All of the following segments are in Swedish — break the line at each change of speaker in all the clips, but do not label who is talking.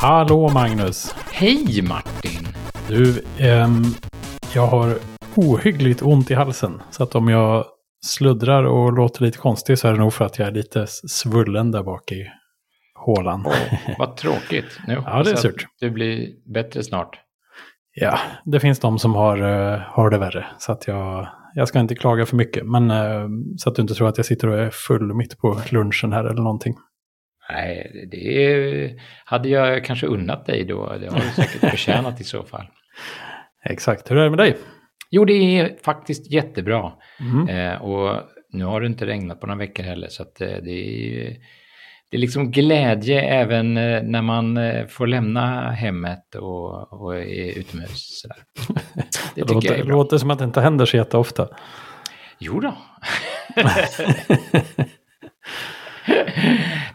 Hallå Magnus!
Hej Martin!
Du, ehm, jag har ohyggligt ont i halsen. Så att om jag sluddrar och låter lite konstig så är det nog för att jag är lite svullen där bak i hålan.
Åh, vad tråkigt. Nu
Ja, det är surt.
Du blir bättre snart.
Ja, det finns de som har, eh, har det värre. Så att jag, jag ska inte klaga för mycket. Men eh, så att du inte tror att jag sitter och är full mitt på lunchen här eller någonting.
Nej, det hade jag kanske unnat dig då. Det har du säkert förtjänat i så fall.
Exakt, hur är det med dig?
Jo, det är faktiskt jättebra.
Mm.
Eh, och nu har det inte regnat på några veckor heller. Så att, eh, det, är, det är liksom glädje även eh, när man eh, får lämna hemmet och, och är utomhus. Sådär. Det
Det
tycker
låter,
jag är bra.
låter som att det inte händer så jätteofta.
Jo då.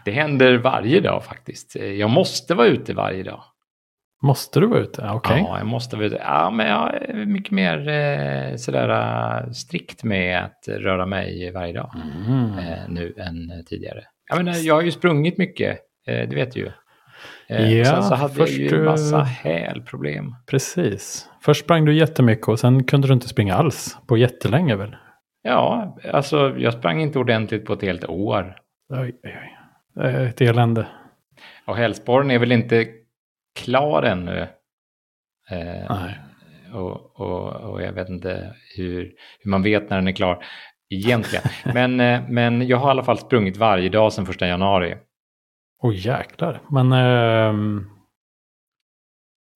det händer varje dag faktiskt. Jag måste vara ute varje dag.
Måste du vara ute? Okej.
Ja, jag måste vara ute. Ja, men jag är mycket mer eh, sådär eh, strikt med att röra mig varje dag
Mm.
eh, nu än tidigare. Jag, menar, jag har ju sprungit mycket, eh, det vet du ju. Eh,
Ja,
sen så hade jag ju en massa hälproblem.
Precis. Först sprang du jättemycket och sen kunde du inte springa alls på jättelänge väl?
Ja, alltså jag sprang inte ordentligt på ett helt år.
Oj, oj, oj. Det är ett elände.
Och hälsporren är väl inte klar ännu. Eh,
Nej.
och, och, och jag vet inte hur, hur man vet när den är klar egentligen. men, eh, men jag har i alla fall sprungit varje dag sedan första januari.
Oj jäklar. Men ehm,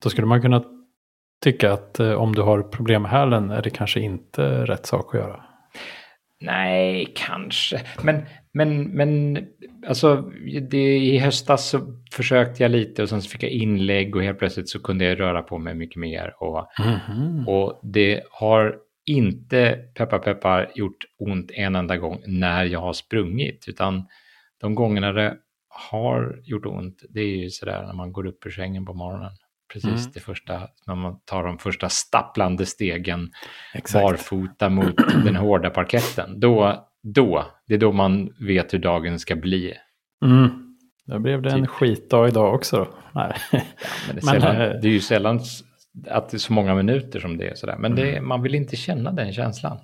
då skulle man kunna tycka att eh, om du har problem med hälen är det kanske inte rätt sak att göra.
Nej, kanske. Men, men, men alltså, det, i höstas så försökte jag lite och sen fick jag inlägg och helt plötsligt så kunde jag röra på mig mycket mer. Och,
Mhm.
Och det har inte, peppar peppar, gjort ont en enda gång när jag har sprungit. Utan de gångerna det har gjort ont, det är ju sådär när man går upp ur sängen på morgonen. Precis
Mm.
det första, när man tar de första stapplande stegen
Exakt.
barfota mot den hårda parketten. Då, då, det är då man vet hur dagen ska bli.
Mm. Då blev det en
Typ.
skitdag idag också då. Nej.
Ja, men det, är
Men,
sällan,
eh,
det är ju sällan att det är så många minuter som det är sådär. Men det, man vill inte känna den känslan.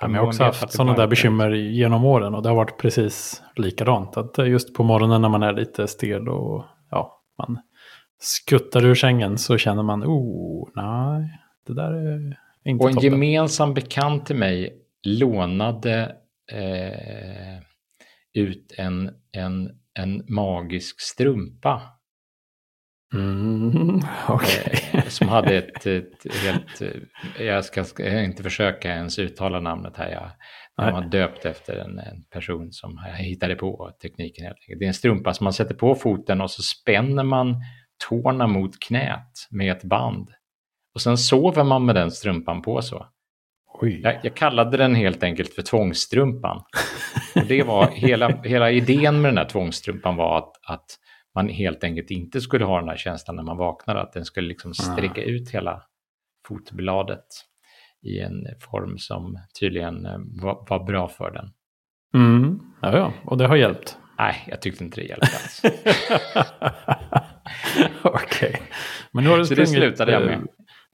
Ja, men jag har också haft sådana där
är-
bekymmer genom åren och det har varit precis likadant. Att just på morgonen när man är lite stel och ja, man skuttar ur sängen så känner man, oh, nej, det där är inte
Och en
toppen.
gemensam bekant till mig lånade eh, ut en, en, en magisk strumpa
Mm, okej.
eh, som hade ett, ett helt... eh, Jag ska, ska inte försöka ens uttala namnet här. Jag, har döpt efter en, en person som jag hittade på tekniken helt enkelt. Det är en strumpa som man sätter på foten och så spänner man tårna mot knät med ett band. Och sen sover man med den strumpan på så. Jag, jag kallade den helt enkelt för tvångsstrumpan. Och det var hela, hela idén med den här tvångsstrumpan var att, att man helt enkelt inte skulle ha den här känslan när man vaknar, att den skulle liksom sträcka ut hela fotbladet i en form som tydligen eh, var, var bra för den.
Mm, ja, ja, och det har hjälpt.
Nej, jag tyckte inte det hjälpte alls.
Okej. Men nu har du
Så det slutade jag
eh,
med.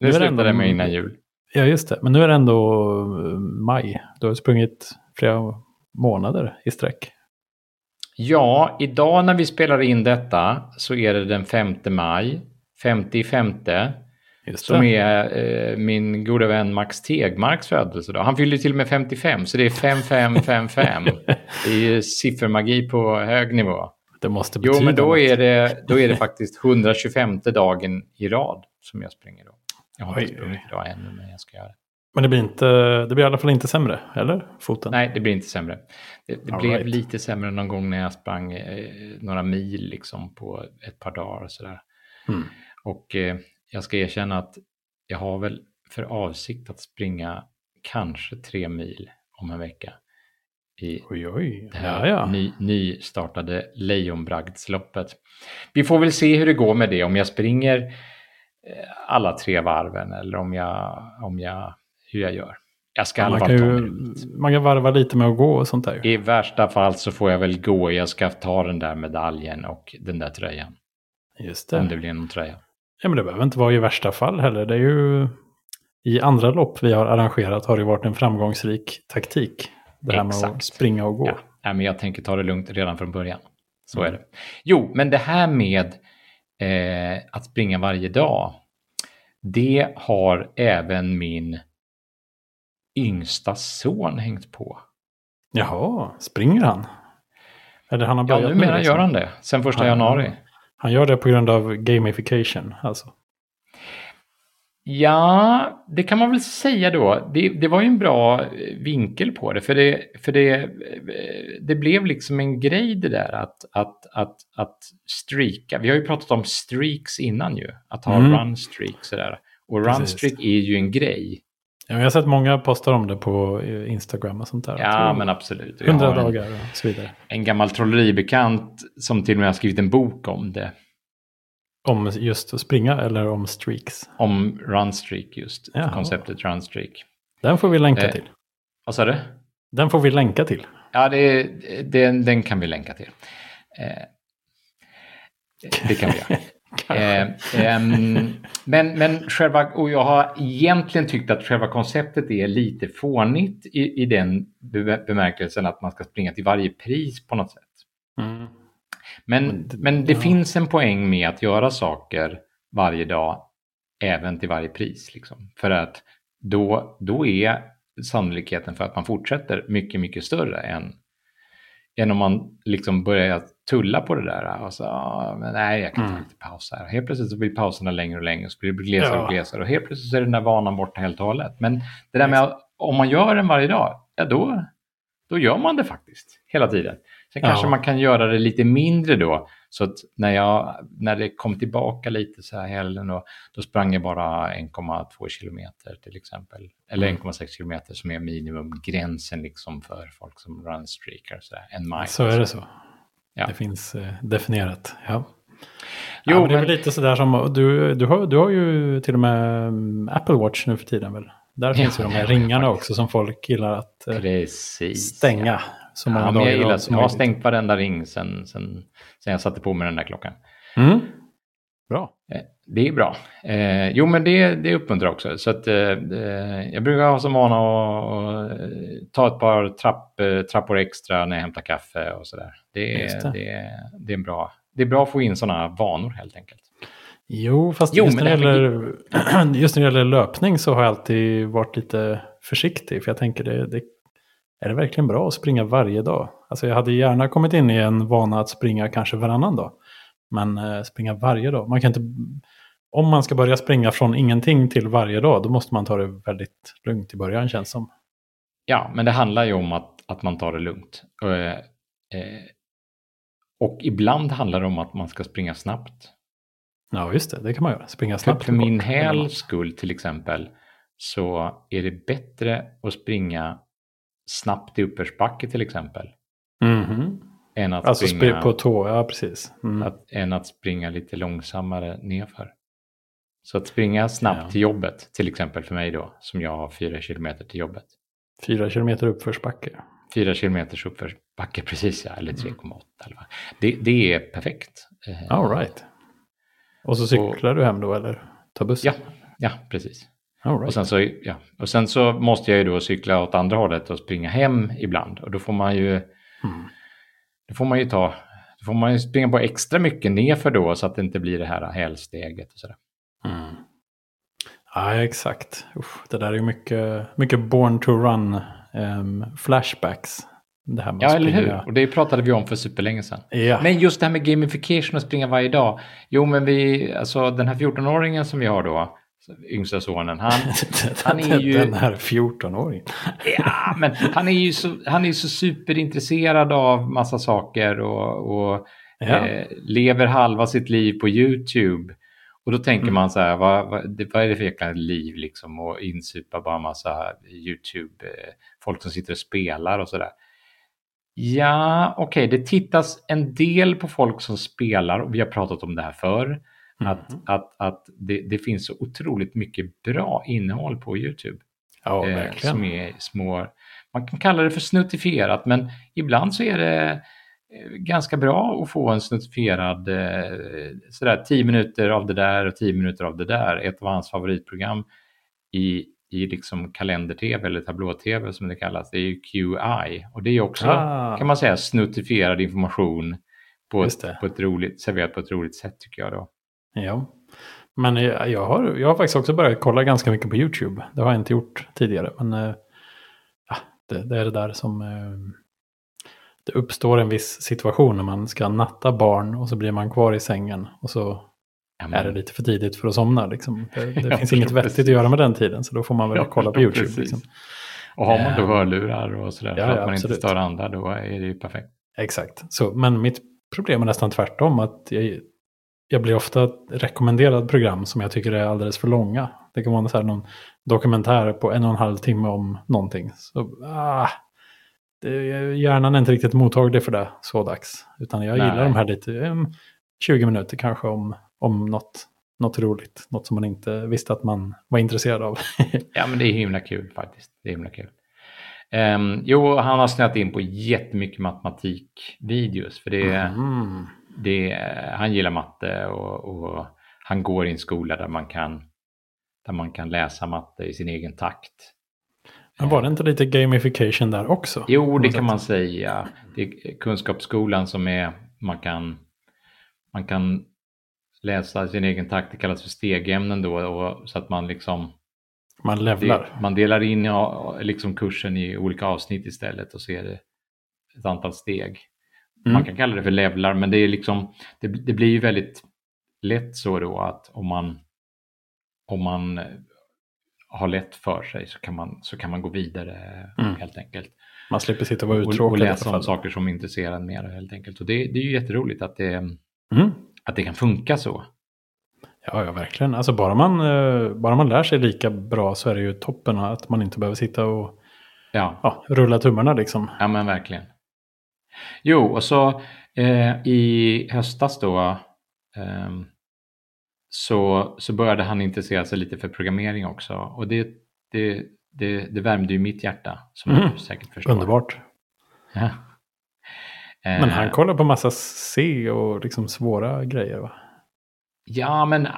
Nu är det
slutade jag med innan jul.
Ja, just det. Men nu är det ändå eh, maj. Du har sprungit flera månader i sträck.
Ja, idag när vi spelar in detta så är det den 5 maj, 50 femte.
Just
Som
det.
är eh, min goda vän Max Tegmarks födelsedag. Han fyller till och med 55, så det är 5555. det är siffermagi på hög nivå.
Det måste betyda
Jo, men då
något.
är, det, då är det faktiskt 125 dagen i rad som jag springer då. Jag har inte sprungit idag ännu, men jag ska göra det.
Men det blir, inte, det blir i alla fall inte sämre, eller? Foten?
Nej, det blir inte sämre. Det, det blev
right.
lite sämre någon gång när jag sprang eh, några mil liksom på ett par dagar och sådär.
Mm.
Och eh, jag ska erkänna att jag har väl för avsikt att springa kanske tre mil om en vecka i
Oj, oj.
det här
Ja, ja.
Ny, nystartade Lejonbragdsloppet. Vi får väl se hur det går med det, om jag springer eh, alla tre varven eller om jag, om jag, hur jag gör. Jag ska alla
man, kan ju, man kan varva lite med att gå och sånt där.
I värsta fall så får jag väl gå. Jag ska ta den där medaljen och den där tröjan.
Just
Om
det.
det blir någon tröja.
Ja, men det behöver inte vara i värsta fall heller. Det är ju i andra lopp vi har arrangerat har det varit en framgångsrik taktik. Det här med att
Exakt.
springa och gå.
Ja, ja, men jag tänker ta det lugnt redan från början. Så
Mm.
är det. Jo, men det här med eh, att springa varje dag, det har även min yngsta son hängt på.
Jaha, springer han? Eller han har
Ja,
börjat med
numera gör
liksom.
han det, sen första
Ja.
januari.
Han gör det på grund av gamification, alltså.
Ja, det kan man väl säga då. Det, det var ju en bra eh, vinkel på det, för det, för det, eh, det blev liksom en grej det där att, att, att, att streaka. Vi har ju pratat om streaks innan ju, att ha
Mm.
run streaks sådär. Och run
Precis.
streak är ju en grej.
Ja, jag har sett många postar om det på eh, Instagram och sånt där.
Ja, men absolut. Och jag
100
har en,
dagar och så vidare.
en gammal trolleribekant som till och med har skrivit en bok om det.
Om just att springa eller om streaks.
Om run streak just,
Jaha.
konceptet run streak.
Den får vi länka
Eh.
till.
Vad sa du?
Den får vi länka till.
Ja, det, den, den kan vi länka till. Eh, det kan vi göra. Eh, ehm, men, men själva, och jag har egentligen tyckt att själva konceptet är lite fånigt i, i den be- bemärkelsen att man ska springa till varje pris på något sätt.
Mm.
Men,
Men det- ja.
finns en poäng med att göra saker varje dag, även till varje pris. Liksom. För att då, då är sannolikheten för att man fortsätter mycket, mycket större än, än om man liksom börjar tulla på det där. Och så, "Ah, men nej, jag kan ta
Mm.
lite paus här. Helt plötsligt så blir pauserna längre och längre, så blir det glesare
Ja.
och glesare. Och helt plötsligt så är den där vanan borta helt och hållet. Men det där med att om man gör den varje dag, ja då, då gör man det faktiskt hela tiden. Sen
Ja.
kanske man kan göra det lite mindre då. Så att när, jag, när det kom tillbaka lite så här helgen och då sprang jag bara 1,2 kilometer till exempel. Eller
Mm.
1,6 kilometer som är minimumgränsen liksom för folk som runstreakar. Så här, en mile.
Så är det så.
Ja.
Det finns eh, definierat. Ja.
Jo,
ja, men det är
men-
väl lite sådär som, du, du, har, du har ju till och med mm, Apple Watch nu för tiden väl? Där finns ju de här
ja,
ringarna också som folk gillar att eh,
Precis.
stänga. Så många
Ja,
dagar
jag, gillar,
som
jag har stängt varenda ring sen, sen, sen jag satte på mig den där klockan.
Mm. Bra.
Eh, Det är bra. Eh, jo, men det, det uppmuntrar också. Så att, eh, eh, jag brukar ha som vana att ta ett par trapp, eh, trappor extra när jag hämtar kaffe och sådär. Det,
Just
är-
det.
det. är- det, är bra. det är bra att få in sådana vanor helt enkelt.
Jo, fast
Jo,
just, när det
det
gäller, just när det gäller löpning så har jag alltid varit lite försiktig. För jag tänker, det, det, är det verkligen bra att springa varje dag? Alltså jag hade gärna kommit in i en vana att springa kanske varannan dag. Men eh, springa varje dag. Man kan inte, om man ska börja springa från ingenting till varje dag, då måste man ta det väldigt lugnt i början känns som.
Ja, men det handlar ju om att, att man tar det lugnt. Eh, eh, och ibland handlar det om att man ska springa snabbt.
Ja, just det. Det kan man göra. Springa snabbt.
för
och
min häls skull till exempel så är det bättre att springa snabbt i uppförsbacke till exempel.
Mhm.
Än att,
Alltså
springa,
på tå, ja precis. Mm.
att, än att springa lite långsammare nerför. Så att springa snabbt
Ja.
till jobbet, till exempel för mig då, som jag har fyra kilometer till jobbet.
Fyra kilometer uppförsbacke.
Fyra kilometers uppförsbacke precis, ja, eller 3,8 eller vad. Det, det är perfekt. Eh,
All right. Och så cyklar du hem då eller tar bussen?
Ja, ja, precis.
Right.
Och sen, så, ja. och sen så måste jag ju då cykla åt andra hållet och springa hem ibland. Och då får man ju,
Mm.
då får man ju ta, då får man ju springa på extra mycket nerför då så att det inte blir det här hälsteget och sådär.
Mm. Ja, exakt. Usch, det där är ju mycket, mycket born to run ehm, flashbacks. Det här med
Ja,
att
eller hur? Och det pratade vi om för superlänge sedan.
Ja.
Men just det här med gamification och springa varje dag. Jo, men vi, alltså den här 14-åringen som vi har då, yngsta sonen, han, han är ju-
Den här 14-åringen.
Ja, men han är ju så, han är så superintresserad av massa saker och, och
Ja.
eh, lever halva sitt liv på YouTube. Och då tänker
Mm.
man så här, vad, vad, vad är det för jäkla liv liksom? Och insupa bara massa YouTube, eh, folk som sitter och spelar och sådär. Ja, okej, det tittas en del på folk som spelar och vi har pratat om det här förr. Att,
Mhm.
att, att det, det finns så otroligt mycket bra innehåll på YouTube
Ja,
eh, som är små, man kan kalla det för snuttifierat, men ibland så är det ganska bra att få en snuttifierad, eh, sådär 10 minuter av det där och 10 minuter av det där. Ett av hans favoritprogram i, i liksom kalender-tv eller tablå-tv som det kallas, det är ju QI. Och det är också, ah. kan man säga, snuttifierad information på ett, på ett roligt, serverat på ett roligt sätt tycker jag då.
Ja, men jag har, jag har faktiskt också börjat kolla ganska mycket på YouTube. Det har jag inte gjort tidigare, men eh, ja, det, det är det där som eh, det uppstår en viss situation när man ska natta barn och så blir man kvar i sängen och så Jamen. är det lite för tidigt för att somna. Liksom. Det, det finns inget vettigt att göra med den tiden så då får man väl ja, kolla på YouTube. Liksom.
Och har man då eh, hörlurar och sådär ja, för att man absolut. inte stör andra då är det ju perfekt.
Exakt, så, men mitt problem är nästan tvärtom. att jag, jag blir ofta rekommenderad program som jag tycker är alldeles för långa. Det kan vara så här någon dokumentär på en och en halv timme om någonting. Så, ah, hjärnan är inte riktigt mottaglig för det så dags. Utan jag Nej. gillar de här lite, 20 minuter kanske om, om något, något roligt. Något som man inte visste att man var intresserad av.
ja men det är himla kul faktiskt. Det är himla kul. Um, jo, han har snöat in på jättemycket matematikvideos. För det, mm. Det, han gillar matte och, och, han går i en skola där man, kan, där man kan läsa matte i sin egen takt.
Men var det inte lite gamification där också?
Jo, det kan man säga. Det är kunskapsskolan som är, man kan, man kan läsa sin egen takt, det kallas för stegämnen då, och, så att man liksom
man levlar.
Det, man delar in liksom kursen i olika avsnitt istället och ser ett antal steg. Mm. Man kan kalla det för levlar, men det, är liksom, det, det blir ju väldigt lätt så då att om man, om man har lätt för sig så kan man, så kan man gå vidare mm. helt enkelt.
Man slipper sitta och vara uttråkad.
Och, och läsa om saker som intresserar en mer helt enkelt. Och det, det är ju jätteroligt att det, mm. att det kan funka så.
Ja, ja, verkligen. Alltså bara man, eh, bara man lär sig lika bra så är det ju toppen att man inte behöver sitta och ja. Ja, rulla tummarna liksom.
Ja, men verkligen. Jo, och så eh, i höstas då eh, så, så började han intressera sig lite för programmering också. Och det, det, det, det värmde ju mitt hjärta, som mm. du säkert förstår.
Underbart. Ja. Men han eh. kollar på massa C och liksom svåra grejer va?
Ja, men äh,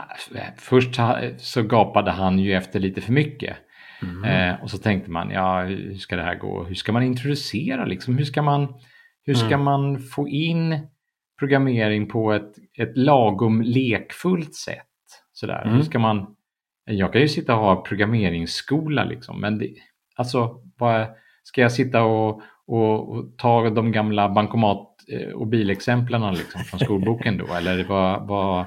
först så gapade han ju efter lite för mycket. Mm. Eh, och så tänkte man, ja, hur ska det här gå? Hur ska man introducera liksom? Hur ska man, hur ska mm. man få in programmering på ett, ett lagom lekfullt sätt? Sådär. Mm. Hur ska man, jag kan ju sitta och ha programmeringsskola liksom, men det, alltså, vad, ska jag sitta och, och, och ta de gamla bankomat eh, och bilexemplen liksom, från skolboken då? Eller vad, vad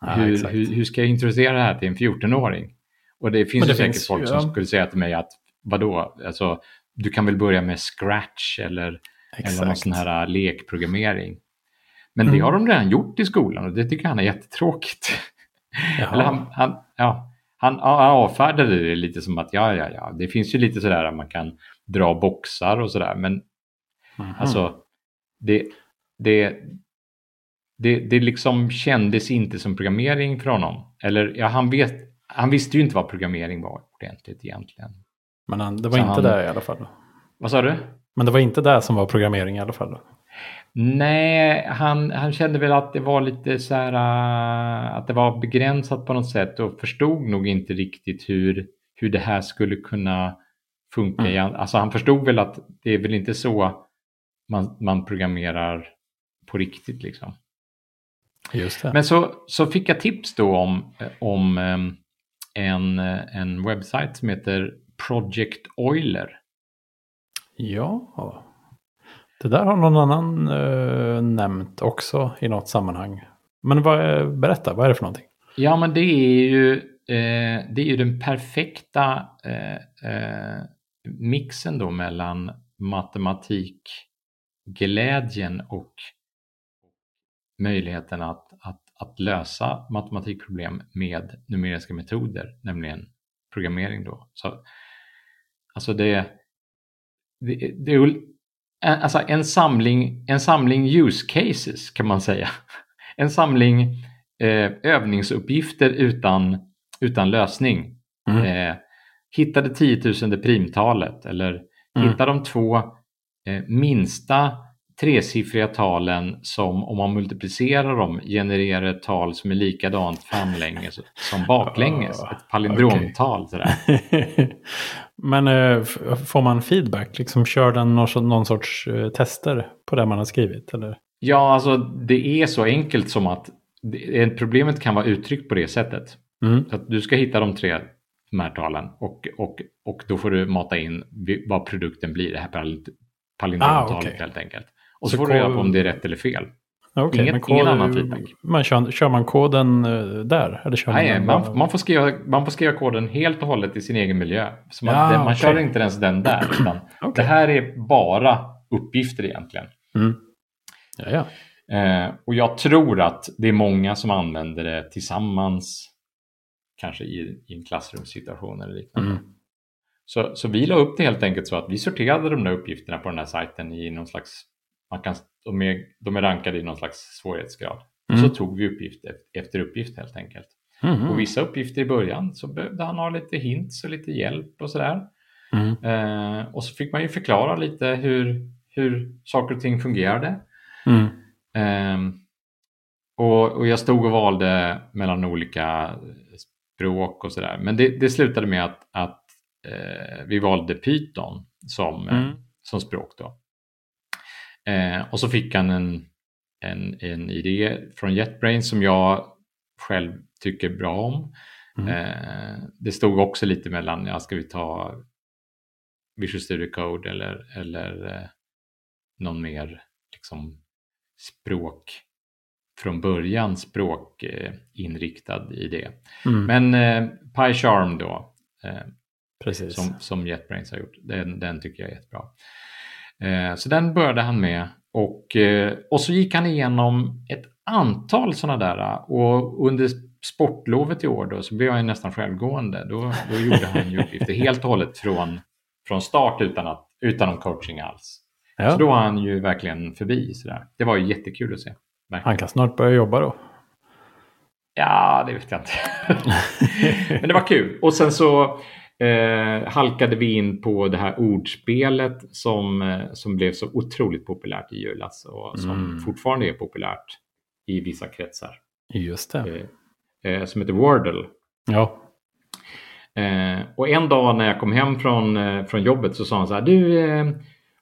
hur, hur, hur, ska jag introducera det här till en 14-åring? Och det finns det ju säkert folk som skulle säga till mig att vadå, alltså, du kan väl börja med Scratch eller, eller någon sån här äh, lekprogrammering. Men mm. det har de redan gjort i skolan och det tycker han är jättetråkigt. eller han, han, ja, han, han avfärdade det lite som att ja, ja, ja, det finns ju lite sådär att man kan dra boxar och sådär, men mm. alltså det, det, det, det liksom kändes inte som programmering för honom. Eller ja, han, vet, han visste ju inte vad programmering var ordentligt egentligen.
Men han, det var Så inte han, det i alla fall?
Vad sa du?
Men det var inte det som var programmering i alla fall?
Nej, han, han kände väl att det var lite så här uh, att det var begränsat på något sätt och förstod nog inte riktigt hur, hur det här skulle kunna funka. Mm. Alltså han förstod väl att det är väl inte så man, man programmerar på riktigt liksom. Men så, så fick jag tips då om, om en, en webbsajt som heter Project Euler.
Ja, det där har någon annan äh, nämnt också i något sammanhang. Men vad är, berätta, vad är det för någonting?
Ja, men det är ju, eh, det är ju den perfekta eh, eh, mixen då mellan matematikglädjen och möjligheten att, att, att lösa matematikproblem med numeriska metoder, nämligen programmering då. Så, alltså det, det, det är alltså en samling, en samling use cases kan man säga. En samling eh, övningsuppgifter utan, utan lösning. Mm. Eh, hitta det tiotusende primtalet eller mm. hitta de två eh, minsta tresiffriga talen som om man multiplicerar dem genererar ett tal som är likadant framlänges som baklänges.
Ah,
ett palindromtal. Sådär.
Men eh, får man feedback? Liksom kör den någon, sorts eh, tester på det man har skrivit? Eller?
Ja, alltså det är så enkelt som att det, problemet kan vara uttryckt på det sättet.
Mm.
Så att du ska hitta de tre de här talen och, och, och då får du mata in vad produkten blir, det här pal- palindromtalet
Ah, okej.
helt enkelt. Och så,
Så
får du reda på om det är rätt eller fel.
Okej,
Inget-
men
ingen annan feedback.
Man kör, kör man koden eh, där? Eller kör man
Nej, man,
bara-
man, får skriva, man får skriva koden helt och hållet i sin egen miljö. Så man,
Ja,
det, man
okej.
kör inte ens den där. Utan
Okej.
Det här är bara uppgifter egentligen.
Mm. Ja, ja.
Eh, och jag tror att det är många som använder det tillsammans. Kanske i, i en klassrumssituation eller liknande.
Mm.
Så, så vi la upp det helt enkelt så att vi sorterade de där uppgifterna på den här sajten i någon slags, man kan, de, är, de är rankade i någon slags svårighetsgrad. Och
Mm.
så tog vi uppgift ef- efter uppgift helt enkelt.
Mhm.
Och vissa uppgifter i början så behövde han ha lite hints och lite hjälp och sådär.
Mm.
Eh, och så fick man ju förklara lite hur, hur saker och ting fungerade.
Mm.
Ehm, och, och jag stod och valde mellan olika språk och sådär. Men det, det slutade med att, att eh, vi valde Python som, eh,
Mm.
som språk. Då. Eh, och så fick han en, en, en idé från JetBrains som jag själv tycker bra om.
Mm.
Eh, det stod också lite mellan, ja, ska vi ta Visual Studio Code eller, eller eh, någon mer liksom, språk från början språkinriktad eh, idé.
Mm.
Men eh, PyCharm då, eh,
Precis.
som, som JetBrains har gjort, den, den tycker jag är jättebra. Eh, så den började han med och, eh, och så gick han igenom ett antal sådana där och under sportlovet i år då så blev ju nästan självgående. Då, då gjorde han ju uppgifter helt och hållet från, från start utan, att, utan någon coaching alls.
ja.
Så då var han ju verkligen förbi. Sådär. Det var ju jättekul att se. Verkligen.
Han kan snart börja jobba då.
Ja, det vet jag inte. Men det var kul. Och sen så eh, halkade vi in på det här ordspelet som, eh, som blev så otroligt populärt i julas och som
Mm.
fortfarande är populärt i vissa kretsar.
Just det.
Eh, eh, som heter Wordle.
Ja.
Eh, och en dag när jag kom hem från, eh, från jobbet så sa han så här, du,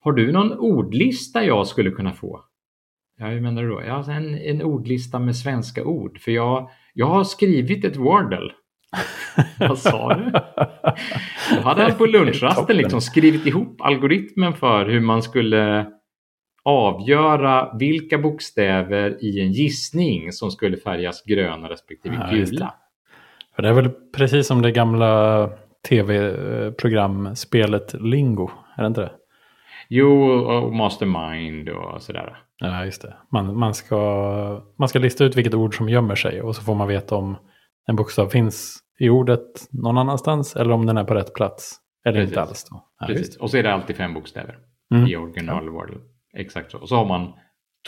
har du någon ordlista jag skulle kunna få? Ja, hur menar du då? Ja, en, en ordlista med svenska ord, för jag, jag har skrivit ett Wordle. Vad sa du? Då hade han på lunchrasten liksom skrivit ihop algoritmen för hur man skulle avgöra vilka bokstäver i en gissning som skulle färgas gröna respektive
Ja, det.
gula.
För det är väl precis som det gamla tv-programspelet Lingo. Är det inte det?
Jo, och Mastermind och sådär.
Ja, just det. Man, man, ska, man ska lista ut vilket ord som gömmer sig och så får man veta om en bokstav finns i ordet någon annanstans eller om den är på rätt plats. Eller
Precis.
inte alls då. Ja,
Precis. Och så är det alltid fem bokstäver.
Mm.
i original Wordle. Exakt så. Och så har man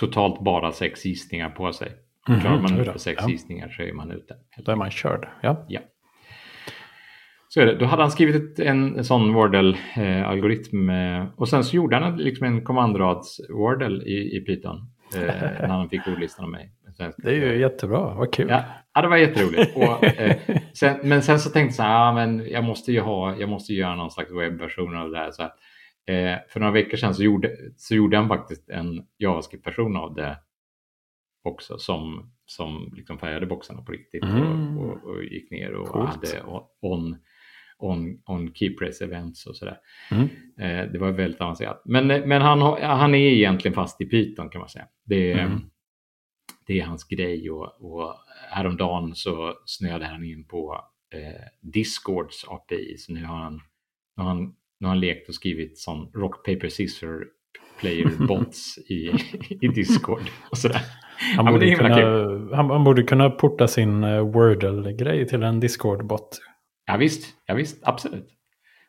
totalt bara sex gissningar på sig.
Mhm,
Klarar man inte sex
Ja.
gissningar så är man ute.
Då är man körd. Ja.
Ja. Så är det. Då hade han skrivit ett, en, en sån Wordle-algoritm eh, och sen så gjorde han liksom en kommandorads Wordle i, i Python eh, när han fick ordlistan av mig.
Det är ju jättebra. Vad kul.
Ja, ja, det var jätteroligt. Och, eh, sen, men sen så tänkte jag så här, ja, men jag måste ju ha, jag måste göra någon slags webbversion av det här. Så att, eh, för några veckor sedan så gjorde, så gjorde han faktiskt en JavaScript-version av det också som, som liksom färgade boxarna på riktigt
Mm.
och, och, och gick ner och
Coolt.
hade on, on, on keypress events och sådär.
Mm.
Eh, det var väldigt avancerat. Men, men han, han är egentligen fast i Python kan man säga. Det
Mm.
Det är hans grej och, och häromdagen så snöade han in på eh, Discords API. Så nu har han, nu har han, nu har han lekt och skrivit sån rock, paper, scissor player bots i, i Discord och sådär.
Han,
Ja,
borde
himla
kunna, han, han borde kunna porta sin uh, Wordle-grej till en Discord-bot.
Ja visst, ja, visst absolut.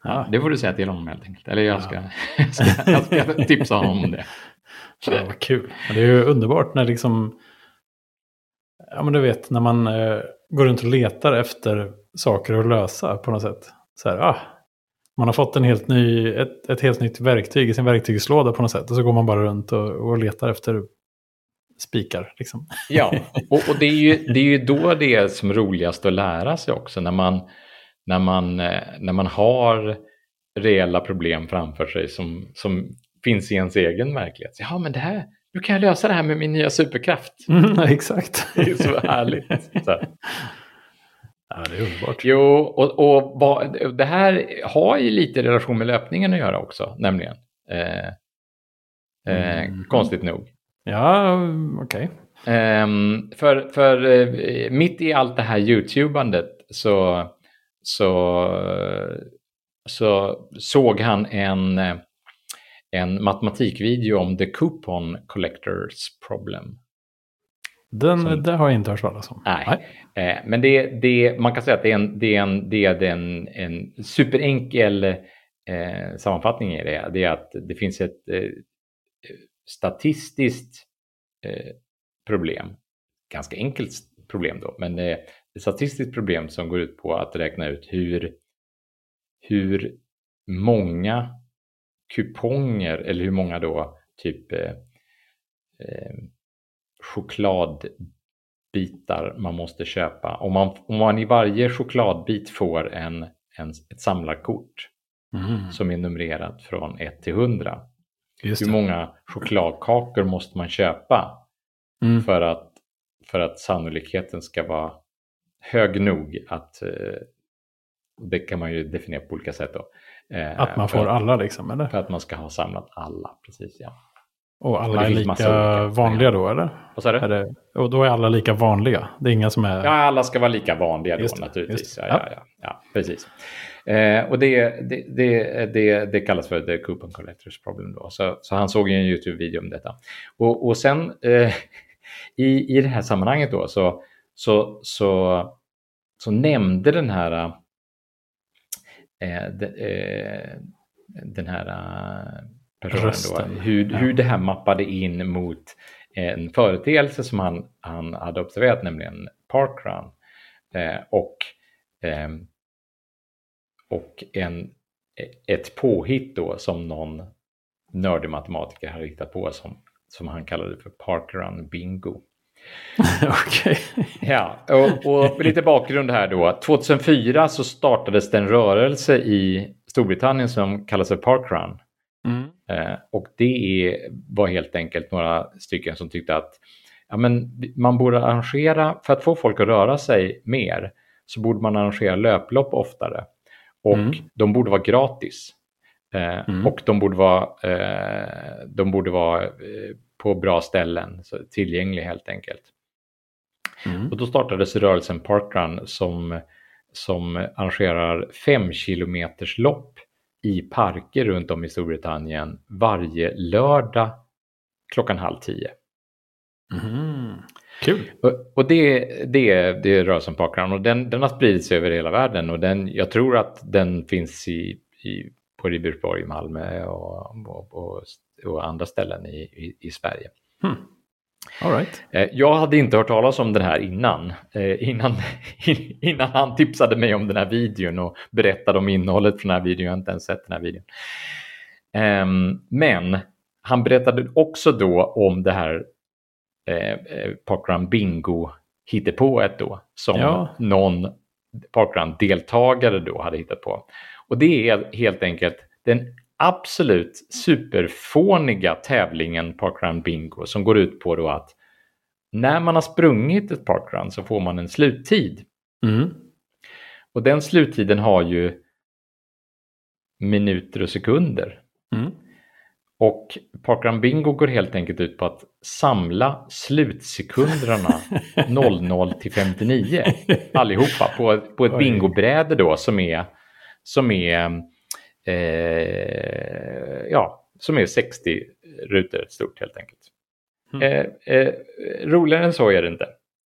Ja.
Det får du säga till honom helt enkelt. Eller jag ska, jag ska, jag ska tipsa honom om det.
Ja, vad kul. Det är ju underbart när liksom... Ja, men du vet, när man eh, går runt och letar efter saker att lösa på något sätt. Så här, ah, Man har fått en helt ny, ett, ett helt nytt verktyg i sin verktygslåda på något sätt. Och så går man bara runt och, och letar efter spikar. Liksom.
Ja, och, och, det, är ju, det är ju då det är som roligast att lära sig också. När man, när man, eh, när man har reella problem framför sig som, som finns i ens egen verklighet. Ja, men det här, nu kan jag lösa det här med min nya superkraft.
Mm, exakt.
Det är så härligt. Så.
Ja, det är underbart.
Jo, och, och vad, det här har ju lite relation med löpningen att göra också, nämligen. Eh, eh, mm. Konstigt nog.
Ja, okej.
Okay. Um, för för uh, mitt i allt det här YouTubandet så, så, så såg han en, en matematikvideo om the coupon collectors problem.
Den Som, det har jag inte hört talas om.
Nej, nej. Uh, men det, det, man kan säga att det är en, det är en, det är en, en superenkel uh, sammanfattning i det. Det är att det finns ett statistiskt eh, problem. Ganska enkelt problem då, men eh, ett statistiskt problem som går ut på att räkna ut hur, hur många kuponger eller hur många då typ eh, eh, chokladbitar man måste köpa. Om man, om man i varje chokladbit får en, en, ett samlarkort mm. som är numrerat från 1 till 100 hur många chokladkakor måste man köpa mm. för, att, för att sannolikheten ska vara hög nog att eh, det kan man ju definiera på olika sätt då.
Eh, att man får alla liksom eller?
För att man ska ha samlat alla, precis ja.
Och alla och är lika vanliga då eller?
Vad sa du?
Det, och då är alla lika vanliga? Det är inga som är...
Ja, alla ska vara lika vanliga då det, naturligtvis. Ja, ja, ja, ja, precis. Eh, och det, det, det, det, det kallas för the coupon collectors problem. Då. Så, så han såg en YouTube-video om detta. Och, och sen eh, i, i det här sammanhanget då så, så, så, så nämnde den här de, eh, den här eh, personen då, hur, ja. hur det här mappade in mot en företeelse som han, han hade observerat, nämligen parkrun. Eh, och eh, och en, ett påhitt då som någon nördig matematiker har hittat på som, som han kallade för parkrun bingo.
Okej.
Ja, och, och lite bakgrund här då. 2004 så startades det en rörelse i Storbritannien som kallas för parkrun. Mm. Eh, och det är, var helt enkelt några stycken som tyckte att ja, men man borde arrangera, för att få folk att röra sig mer, så borde man arrangera löplopp oftare. Och mm. de borde vara gratis. Eh, mm. Och de borde vara, eh, de borde vara eh, på bra ställen, så tillgängliga helt enkelt. Mm. Och då startades rörelsen Parkrun som, som arrangerar fem kilometers lopp i parker runt om i Storbritannien varje lördag klockan halv tio.
Mm. Kul!
Och, och det, det, det rör sig om Parkrun och den, den har spridits över hela världen och den, jag tror att den finns i, i, på Ribersborg i Malmö och, och, och, och andra ställen i, i, i Sverige. Hmm.
All right.
Eh, jag hade inte hört talas om den här innan, eh, innan, innan han tipsade mig om den här videon och berättade om innehållet från den här videon. Jag har inte ens sett den här videon. Ehm, men han berättade också då om det här eh, Parkrun Bingo hittepået då som ja. någon Parkrun-deltagare då hade hittat på. Och det är helt enkelt den absolut superfåniga tävlingen Parkrun Bingo som går ut på då att när man har sprungit ett parkrun så får man en sluttid. Mm. Och den sluttiden har ju minuter och sekunder. Mm. Och Parkrun Bingo går helt enkelt ut på att samla slutsekunderna 00 till 59 allihopa på, på ett bingobräde då som är, som är, eh, ja, som är 60 rutor stort helt enkelt. Mm. Eh, eh, roligare än så är det inte.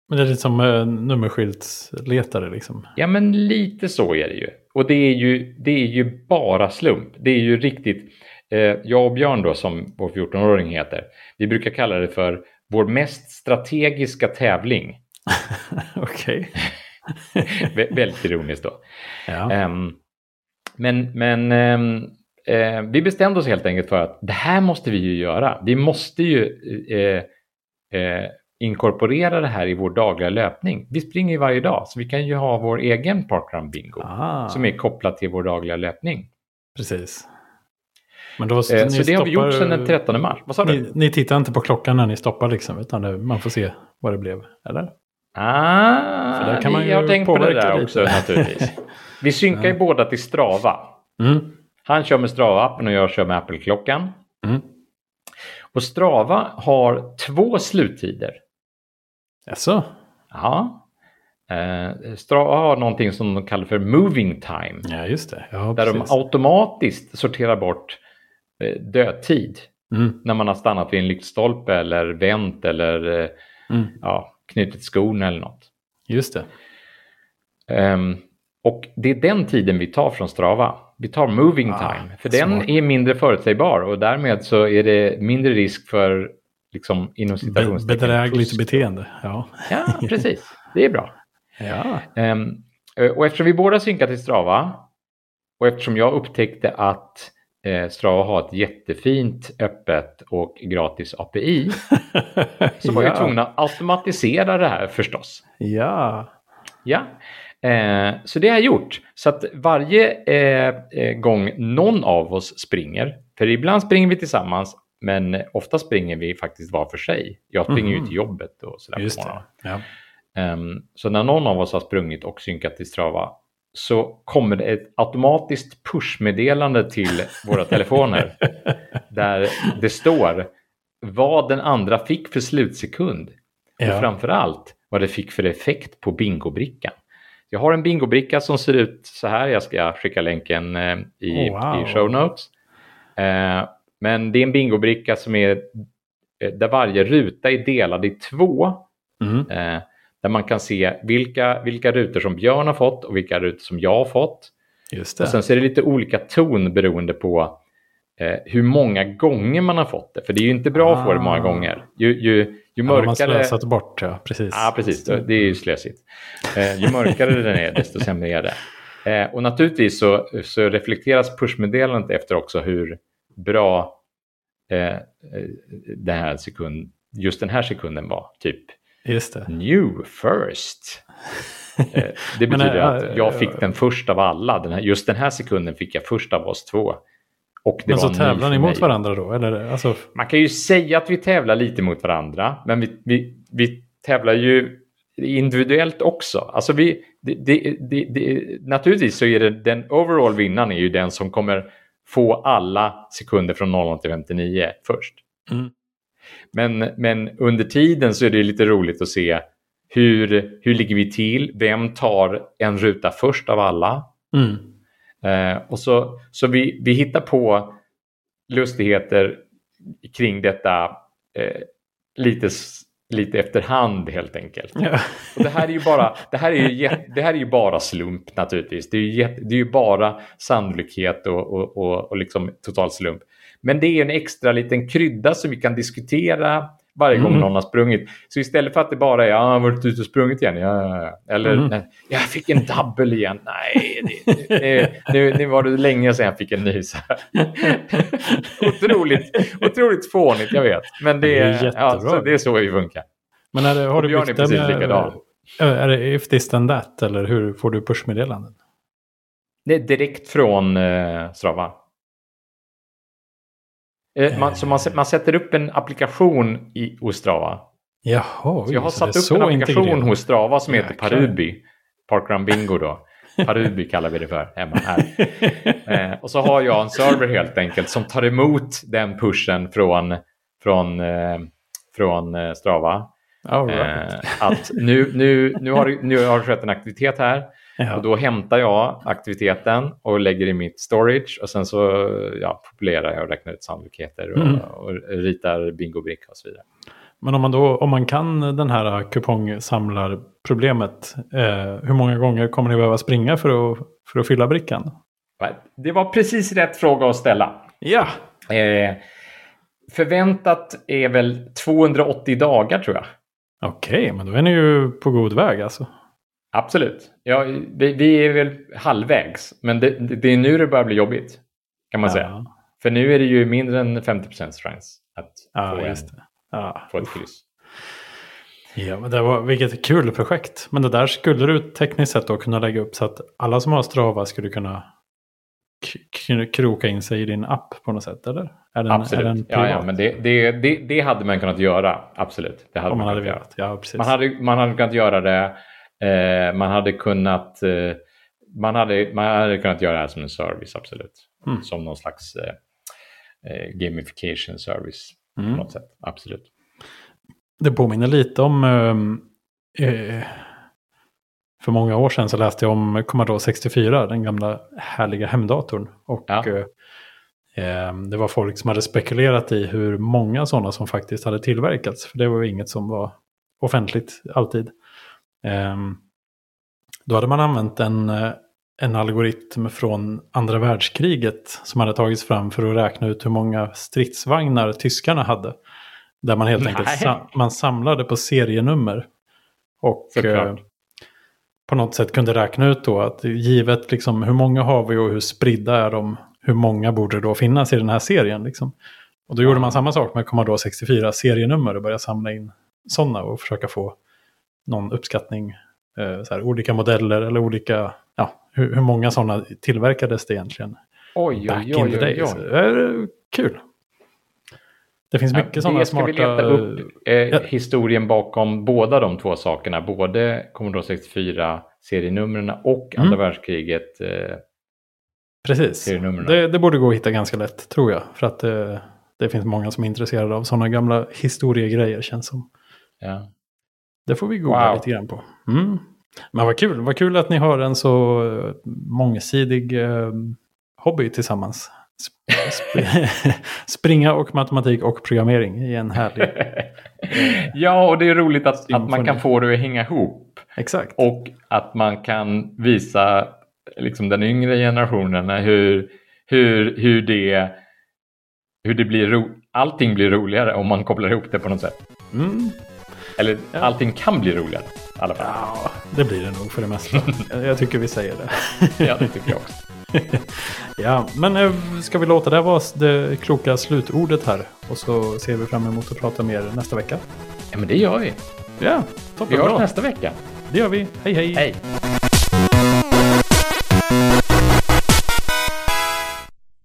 Men det är lite som eh, nummerskyltsletare liksom?
Ja men lite så är det ju. Och det är ju, det är ju bara slump. Det är ju riktigt Eh, jag och Björn då, som vår 14-åring heter, vi brukar kalla det för vår mest strategiska tävling.
Okej.
väldigt ironiskt då. Ja. Um, Men, men ehm, eh, vi bestämde oss helt enkelt för att det här måste vi ju göra. Vi måste ju eh, eh, inkorporera det här i vår dagliga löpning. Vi springer ju varje dag, så vi kan ju ha vår egen parkrun bingo
Ah,
som är kopplad till vår dagliga löpning.
precis. Men då,
Eh,
ni
så det har vi gjort
stoppar-
sedan den 13 mars. Vad sa du?
Ni, ni tittar inte på klockan när ni stoppar liksom, utan det, man får se vad det blev, eller?
Ah,
För där kan man ju
har tänkt på det där
lite.
också naturligtvis. Vi synkar ju båda till Strava.
Mm.
Han kör med Strava-appen och jag kör med Apple-klockan.
Mm.
Och Strava har två sluttider.
Jaså?
Ja. Eh, Strava har någonting som de kallar för moving time.
Ja, just det. Ja,
Där
precis.
de automatiskt sorterar bort eh, dödtid.
Mm.
När man har stannat vid en lyktstolpe eller vänt eller eh,
Mm.
ja, knutit skorna eller något.
Just det.
Ehm, och det är den tiden vi tar från Strava. Vi tar moving
Ah,
time. För
smart.
den är mindre förutsägbar och därmed så är det mindre risk för liksom inom citationstecken
bedrägligt beteende. Ja.
Ja, precis. Det är bra.
ja.
Ehm, och eftersom vi båda synkat till Strava och eftersom jag upptäckte att eh, Strava har ett jättefint öppet och gratis API så var jag
ja.
tvungen att automatisera det här förstås.
Ja.
Ja, eh, så det har jag gjort. Så att varje eh, eh, gång någon av oss springer, för ibland springer vi tillsammans, men ofta springer vi faktiskt var för sig. Jag springer ju
Mhm.
till jobbet och sådär
Just
på morgonen.
Ja.
Ehm, så när någon av oss har sprungit och synkat till Strava så kommer det ett automatiskt pushmeddelande till våra telefoner där det står vad den andra fick för slutsekund. Och
Ja.
framför allt vad det fick för effekt på bingobrickan. Jag har en bingobricka som ser ut så här. Jag ska skicka länken eh, i,
Oh, wow.
i show notes. Eh, men det är en bingobricka som är eh, där varje ruta är delad i två.
Mm.
Där man kan se vilka, vilka rutor som Björn har fått och vilka rutor som jag har fått.
Just
Och
det.
sen så är det lite olika ton beroende på hur många gånger man har fått det. För det är ju inte bra att få det många
Ah.
gånger. Ju, ju, ju
Ja, man
mörkare...
slösat bort, ja. Precis.
Ja, precis. Det är ju slösigt. Eh, ju mörkare den är, desto sämre är det. Eh, och naturligtvis så, så reflekteras pushmeddelandet efter också hur bra eh, den här sekund, just den här sekunden var. Typ new first. Eh, det
Men,
betyder
eh,
att jag fick den först av alla. Den här, just den här sekunden fick jag först av oss två.
Men så tävlar ni mot varandra då? Eller, alltså,
Man kan ju säga att vi tävlar lite mot varandra, men vi, vi, vi tävlar ju individuellt också. Alltså vi, det, det, det, det, naturligtvis så är det den overall vinnaren är ju den som kommer få alla sekunder från 00 till 59 först.
Mm.
Men, men under tiden så är det lite roligt att se hur, hur ligger vi till? Vem tar en ruta först av alla?
mm.
Eh, och så, så vi, vi hittar på lustigheter kring detta eh, lite, lite efterhand helt enkelt.
Ja.
Och det här är ju bara, det här är ju, det här är ju bara slump naturligtvis. Det är ju, det är ju bara sannolikhet och, och, och, och liksom total slump. Men det är en extra liten krydda som vi kan diskutera varje gång
Mm.
någon har sprungit. Så istället för att det bara är, ja, jag har varit ute och sprungit igen. Ja, ja, ja. Eller,
Mm.
jag fick en double igen. Nej, det, det, nu, nu var det länge sedan jag fick en ny. Så otroligt, otroligt fånigt, jag vet. Men det,
Det är
är, ja, så det är så vi funkar.
Men är det, har du
är
byggt det
precis
med,
likadan.
Är det if this then that? Eller hur får du pushmeddelanden?
Det är direkt från eh, Strava. Eh, man, så man, man sätter upp en applikation i, hos Strava.
Jaha,
Så jag har satt upp en applikation
integrerat.
hos Strava som heter
Jäklar.
Parubi. Parkrun Bingo då. Parubi kallar vi det för hemma här. Eh, och så har jag en server helt enkelt som tar emot den pushen från, från, eh, från eh, Strava.
Right.
Eh, att nu, nu, nu, har, nu har det skett en aktivitet här
ja.
och då hämtar jag aktiviteten och lägger i mitt storage och sen så ja, populerar jag och räknar ut sannolikheter och,
Mm.
och ritar bingobricka och så vidare.
Men om man, då, om man kan den här kupongsamlarproblemet, eh, hur många gånger kommer ni behöva springa för att, för att fylla brickan?
Det var precis rätt fråga att ställa.
Ja,
Eh, förväntat är väl 280 dagar tror jag.
okej, men då är ni ju på god väg alltså.
Absolut. Ja, vi, vi är väl halvvägs, men det, det är nu det börjar bli jobbigt. Kan man säga. För nu är det ju mindre än 50 chans att
Ja,
få, en.
Ja.
få ett kryss.
Ja, men det var, vilket kul projekt. Men det där skulle du tekniskt sett då kunna lägga upp så att alla som har Strava skulle kunna kroka in sig i din app på något sätt, eller? Den,
Absolut. Ja, ja, men det, det, det, det hade man kunnat göra. Absolut. Det hade
Om man hade
kunnat göra.
velat. Ja, precis.
Man hade, man hade kunnat göra det. Eh, man hade kunnat eh, man, hade, man hade kunnat göra det här som en service, absolut.
Mm.
Som någon slags eh, eh, gamification service
Mm.
på något sätt. Absolut.
Det påminner lite om... ehm, eh, för många år sedan så läste jag om Commodore 64, den gamla härliga hemdatorn. Och
Ja.
eh, det var folk som hade spekulerat i hur många sådana som faktiskt hade tillverkats. För det var ju inget som var offentligt alltid. Ehm, då hade man använt en, eh, en algoritm från andra världskriget som hade tagits fram för att räkna ut hur många stridsvagnar tyskarna hade. Där man helt enkelt
Nej.
sa- man samlade på serienummer. Och eh, på något sätt kunde räkna ut då att givet liksom hur många har vi och hur spridda är de, hur många borde då finnas i den här serien. Liksom. Och då gjorde man samma sak med Commodore 64 serienummer och började samla in sådana och försöka få någon uppskattning. Eh, så här, olika modeller eller olika, ja, hur, hur många sådana tillverkades det egentligen
Oj,
back
oj,
in the
oj, oj,
days.
oj.
Är kul. Det finns mycket
Ja,
sådana
det ska
smarta...
vi leta upp eh,
Ja.
historien bakom båda de två sakerna. Både Commodore 64 serienumren och
Mm.
andra världskriget. Eh,
Precis. Det, det borde gå att hitta ganska lätt, tror jag. För att det, det finns många som är intresserade av sådana gamla historiegrejer, känns som.
ja.
Det får vi googla
Wow.
lite grann på. Mm. Men vad kul, vad kul att ni har en så eh, mångsidig eh, hobby tillsammans. Sp- sp- Springa och matematik och programmering i en härlig...
ja, och det är roligt att, att man kan få det att hänga ihop.
Exakt.
Och att man kan visa liksom, den yngre generationen hur, hur, hur, det, hur det blir ro, allting blir roligare om man kopplar ihop det på något sätt.
Mm.
Eller
Ja.
allting kan bli roligare i alla fall.
Ja, det blir det nog för det mesta. Jag- jag tycker vi säger det.
Ja, det tycker jag också.
Ja, men eh, ska vi låta det vara det kloka slutordet här? Och så ser vi fram emot att prata mer nästa vecka.
Ja, men det gör vi.
Ja,
Vi
toppen
hörs nästa vecka.
Det gör vi. Hej hej!
Hej!